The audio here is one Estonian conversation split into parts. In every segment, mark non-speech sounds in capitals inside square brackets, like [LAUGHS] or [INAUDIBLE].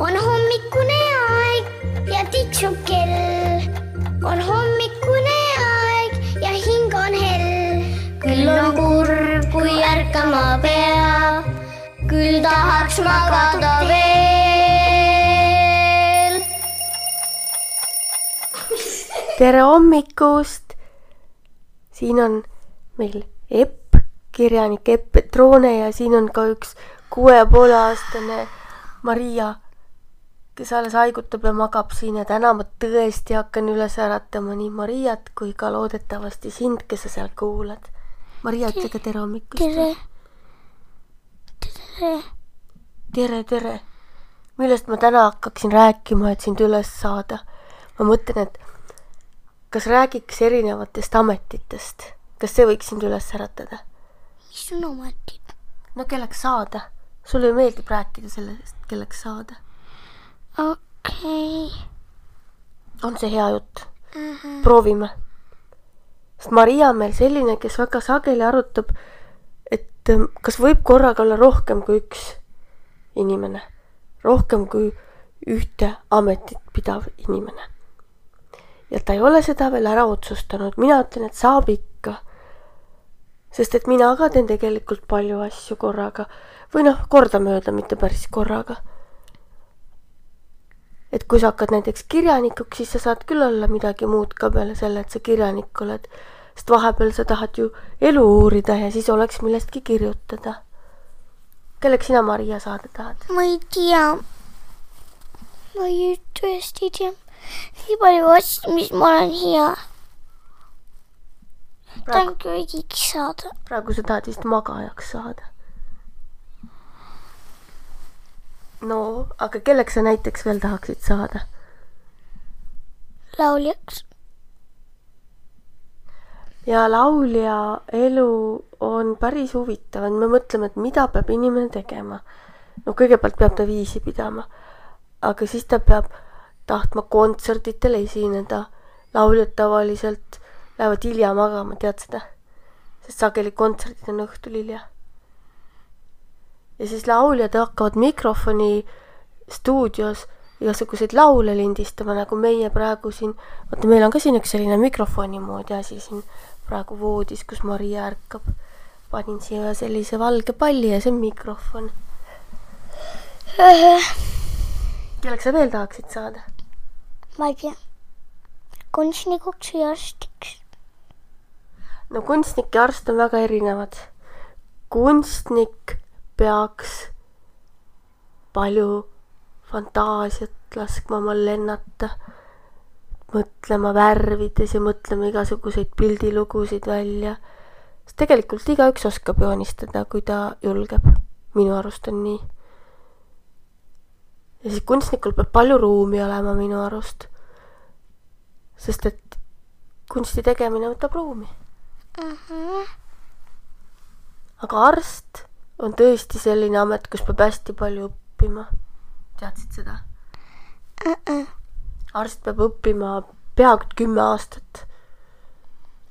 on hommikune aeg ja tiksub kell. on hommikune aeg ja hing on hell. küll on kurb, kui ärkama peab, küll tahaks magada veel. tere hommikust! siin on meil Epp, kirjanik Epp Petrone ja siin on ka üks kuue ja poole aastane Maria, kes alles haigutab ja magab siin ja täna ma tõesti hakkan üles äratama nii Mariat kui ka loodetavasti sind, kes sa seal kuulad. Maria, ütle ka tere hommikust. tere. tere. tere, tere. millest ma täna hakkaksin rääkima, et sind üles saada? ma mõtlen, et kas räägiks erinevatest ametitest, kas see võiks sind üles äratada? mis on ametid? no kelleks saada? sulle ju meeldib rääkida sellest, kelleks saada. Okei okay. on see hea jutt uh? -huh. proovime. sest Maria on meil selline, kes väga sageli arutab, et ähm, kas võib korraga olla rohkem kui üks inimene, rohkem kui ühte ametit pidav inimene. ja ta ei ole seda veel ära otsustanud, mina ütlen, et saab ikka. sest et mina ka teen tegelikult palju asju korraga või noh, kordamööda, mitte päris korraga. Et kui sa hakkad näiteks kirjanikuks, siis sa saad küll olla midagi muud ka peale selle, et sa kirjanik oled, sest vahepeal sa tahad ju elu uurida ja siis oleks millestki kirjutada. kelleks sina, Maria, saada tahad? ma ei tea. ma ei tõesti ei tea. nii palju asju, mis ma olen hea. tahan köögiks saada. praegu sa tahad vist magajaks saada no aga kelleks sa näiteks veel tahaksid saada? lauljaks. ja laulja elu on päris huvitav, et me mõtleme, et mida peab inimene tegema. no kõigepealt peab ta viisi pidama, aga siis ta peab tahtma kontsertidel esineda. lauljad tavaliselt lähevad hilja magama, tead seda? sest sageli kontserdid on õhtul hilja ja siis lauljad hakkavad mikrofoni stuudios igasuguseid laule lindistama, nagu meie praegu siin, vaata, meil on ka siin üks selline mikrofoni moodi asi siin praegu voodis, kus Maria ärkab. panin siia sellise valge palli ja see on mikrofon. kelleks sa veel tahaksid saada? ma ei tea. kunstnikuks või arstiks? no kunstnik ja arst on väga erinevad. kunstnik peaks palju fantaasiat laskma omal lennata, mõtlema värvides ja mõtlema igasuguseid pildilugusid välja. sest tegelikult igaüks oskab joonistada, kui ta julgeb. minu arust on nii. ja siis kunstnikul peab palju ruumi olema minu arust. sest et kunsti tegemine võtab ruumi uh. -huh. aga arst on tõesti selline amet, kus peab hästi palju õppima. teadsid seda uh? -uh. arst peab õppima peaaegu kümme aastat.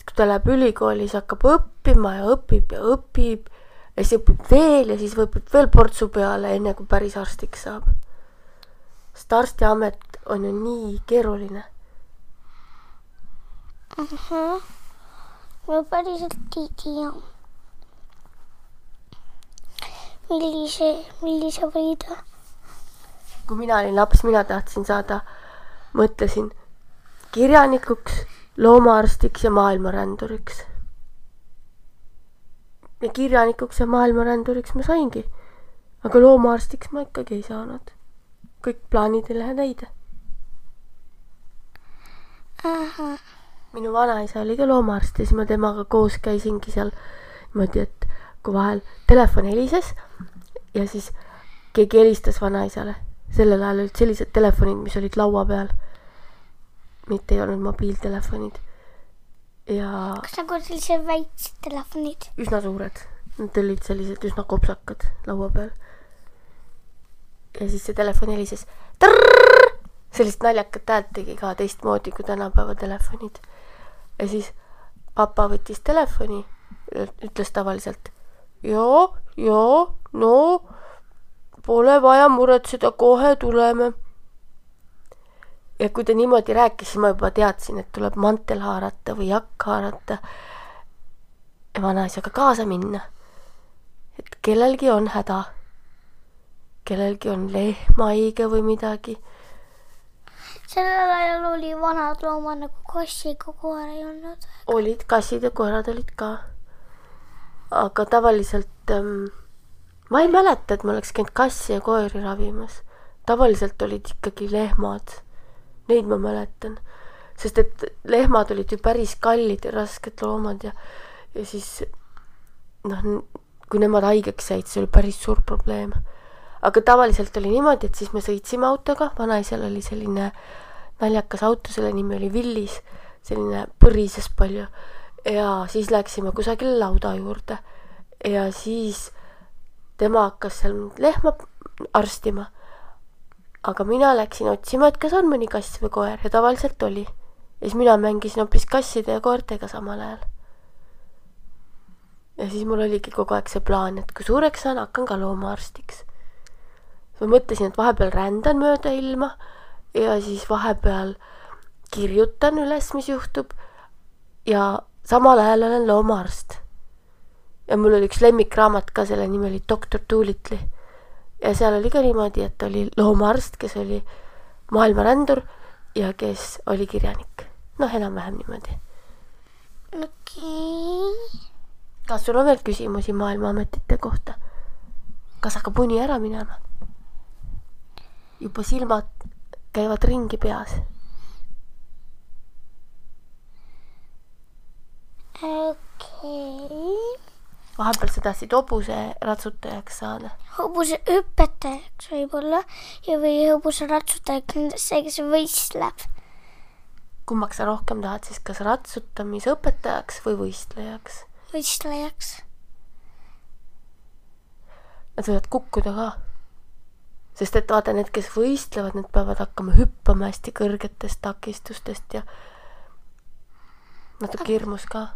kui ta läheb ülikooli, siis hakkab õppima ja õpib ja õpib ja siis õpib veel ja siis õpib veel portsu peale, enne kui päris arstiks saab. sest arstiamet on ju nii keeruline uh. -huh. ma päriselt ei tea millise, millise valida? kui mina olin laps, mina tahtsin saada, mõtlesin kirjanikuks, loomaarstiks ja maailmaränduriks. ja kirjanikuks ja maailmaränduriks ma saingi. aga loomaarstiks ma ikkagi ei saanud. kõik plaanid ei lähe täide. minu vanaisa oli ka loomaarst ja siis ma temaga koos käisingi seal niimoodi, et kui vahel telefon helises ja siis keegi helistas vanaisale. sellel ajal olid sellised telefonid, mis olid laua peal. mitte ei olnud mobiiltelefonid. ja. kas nagu sellised väiksed telefonid? üsna suured, nad olid sellised üsna kopsakad laua peal. ja siis see telefon helises. sellist naljakat häält tegi ka teistmoodi kui tänapäeva telefonid. ja siis papa võttis telefoni, ütles tavaliselt joo, joo, no Pole vaja muretseda, kohe tuleme. ja kui ta niimoodi rääkis, siis ma juba teadsin, et tuleb mantel haarata või jakk haarata ja vanaisaga kaasa minna. et kellelgi on häda. kellelgi on lehm haige või midagi. sellel ajal oli vanad loomad nagu kass ega koer ei olnud. olid kassid ja koerad olid ka. Aga tavaliselt ähm, ma ei mäleta, et ma oleks käinud kassi ja koeri ravimas. tavaliselt olid ikkagi lehmad. Neid ma mäletan, sest et lehmad olid ju päris kallid ja rasked loomad ja, ja siis noh, kui nemad haigeks jäid, see oli päris suur probleem. aga tavaliselt oli niimoodi, et siis me sõitsime autoga, vanaisal oli selline naljakas auto, selle nimi oli Willis, selline põrises palju ja siis läksime kusagile lauda juurde ja siis tema hakkas seal lehma arstima. aga mina läksin otsima, et kas on mõni kass või koer ja tavaliselt oli. ja siis mina mängisin hoopis kasside ja koertega samal ajal. ja siis mul oligi kogu aeg see plaan, et kui suureks saan, hakkan ka loomaarstiks. ma mõtlesin, et vahepeal rändan mööda ilma ja siis vahepeal kirjutan üles, mis juhtub ja samal ajal olen loomaarst ja mul oli üks lemmikraamat ka, selle nimi oli Doktor Doolittle. ja seal oli ka niimoodi, et oli loomaarst, kes oli maailmarändur ja kes oli kirjanik. noh, enam-vähem niimoodi. okei okay.. kas sul on veel küsimusi maailmaametite kohta? kas hakkab uni ära minema? juba silmad käivad ringi peas. Okei okay vahepeal sa tahtsid hobuse ratsutajaks saada? hobuse õpetajaks võib-olla ja, või hobuse ratsutajaks, see, kes võistleb. kummaks sa rohkem tahad siis, kas ratsutamisõpetajaks või võistlejaks? võistlejaks. Nad võivad kukkuda ka. sest et vaata, need, kes võistlevad, need peavad hakkama hüppama hästi kõrgetest takistustest ja natuke hirmus ka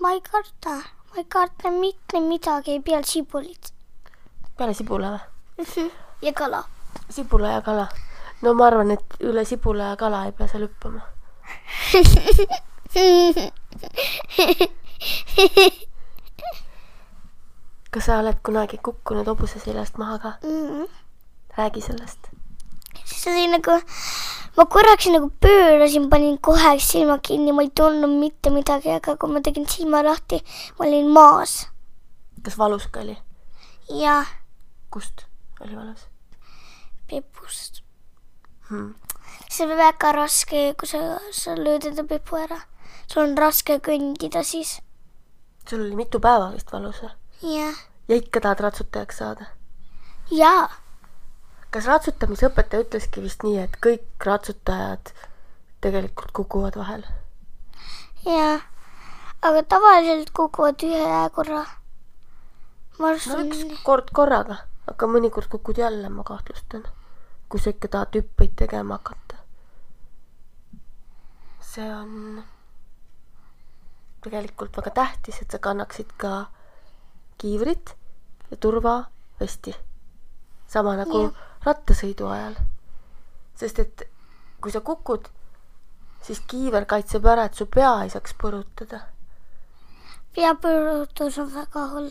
ma ei karda, ma ei karda mitte midagi peale sibulit. peale sibula või? Mhm. ja kala. sibula ja kala. no ma arvan, et üle sibula ja kala ei pea seal hüppama [LAUGHS] kas sa oled kunagi kukkunud hobuse seljast maha ka mm? -hmm. räägi sellest. see oli nagu ma korraks nagu pöörasin, panin kohe silmad kinni, ma ei tundnud mitte midagi, aga kui ma tegin silma lahti, ma olin maas. kas valus ka oli? jah. kust oli valus? pipust hmm.. see on väga raske, kui sa, sa lööd enda pipu ära. sul on raske kõndida siis. sul oli mitu päeva vist valus või? jah. ja ikka tahad ratsutajaks saada? jaa kas ratsutamisõpetaja ütleski vist nii, et kõik ratsutajad tegelikult kukuvad vahel? jah, aga tavaliselt kukuvad ühe korra. no üks kord korraga, aga mõnikord kukud jälle, ma kahtlustan, kui sa ikka tahad hüppeid tegema hakata. see on tegelikult väga tähtis, et sa kannaksid ka kiivrit ja turvavesti sama nagu ja. Rattasõidu ajal. sest et kui sa kukud, siis kiiver kaitseb ära, et su pea ei saaks põrutada. peapõrutus on väga hull.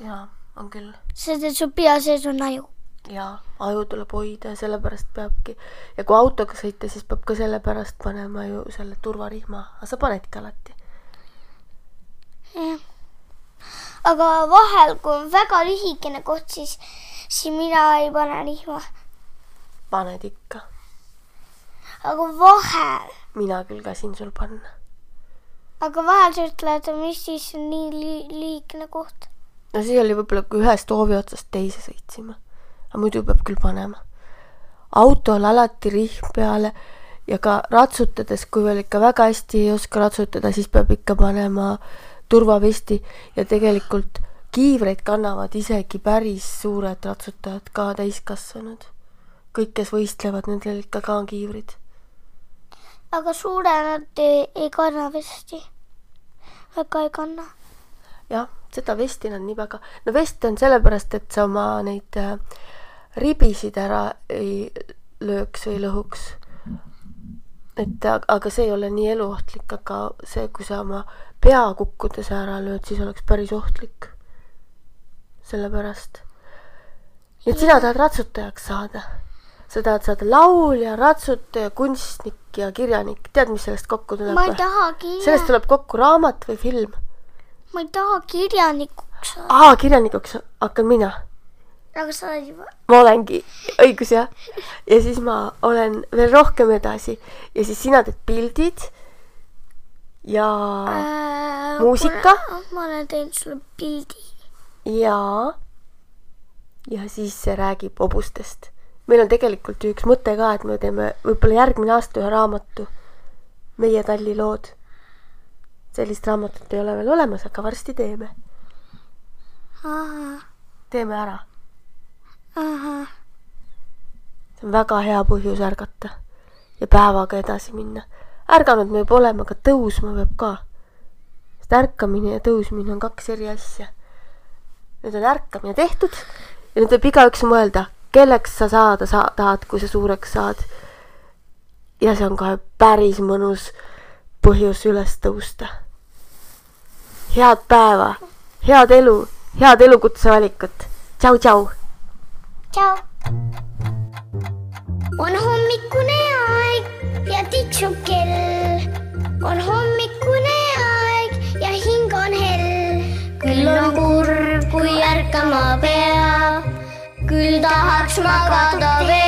jaa, on küll. sest et su pea sees on aju. jaa, aju tuleb hoida ja sellepärast peabki ja kui autoga sõita, siis peab ka sellepärast panema ju selle turvarihma, aga sa panedki alati. jah. aga vahel, kui on väga lühikene koht, siis siis mina ei pane lihma. paned ikka. aga vahel. mina küll käsin sul panna. aga vahel sa ütled, mis siis on nii li liigne koht? no see oli võib-olla, kui ühest hoovi otsast teise sõitsime. aga muidu peab küll panema. autol alati rihm peale ja ka ratsutades, kui veel ikka väga hästi ei oska ratsutada, siis peab ikka panema turvavesti ja tegelikult kiivreid kannavad isegi päris suured ratsutajad, ka täiskasvanud. kõik, kes võistlevad, nendel ikka ka on kiivrid. aga suuremad ei, ei kanna vesti. väga ei kanna. jah, seda vesti nad nii väga, no vest on sellepärast, et sa oma neid äh, ribisid ära ei lööks või lõhuks. et ag- aga see ei ole nii eluohtlik, aga see, kui sa oma pea kukkudes ära lööd, siis oleks päris ohtlik. sellepärast. nii et sina tahad ratsutajaks saada? sa tahad saada laulja, ratsutaja, kunstnik ja kirjanik, tead, mis sellest kokku tuleb ma ei taha kirja- sellest tuleb kokku raamat või film ma ei taha kirjanikuks saada. aa, kirjanikuks hakkan mina. aga sa oled juba. ma olengi, õigus jah. ja siis ma olen veel rohkem edasi ja siis sina teed pildid ja Äh, muusika? ma olen teinud sulle pildi. Ja ja siis see räägib hobustest. meil on tegelikult ju üks mõte ka, et me teeme võib-olla järgmine aasta ühe raamatu Meie tallilood. sellist raamatut ei ole veel olemas, aga varsti teeme. teeme ära. see on väga hea põhjus ärgata ja päevaga edasi minna. ärganud me juba oleme, aga tõusma peab ka. sest ärkamine ja tõusmine on kaks eri asja. Nüüd on ärkamine tehtud ja nüüd võib igaüks mõelda, kelleks sa saada sa tahad, kui sa suureks saad. ja see on kohe päris mõnus põhjus üles tõusta. head päeva, head elu, head elukutse valikut. tšau, tšau. tšau. on hommikune aeg ja tiksub kell. on hommikune kui ärkama pea, küll tahaks magada veel.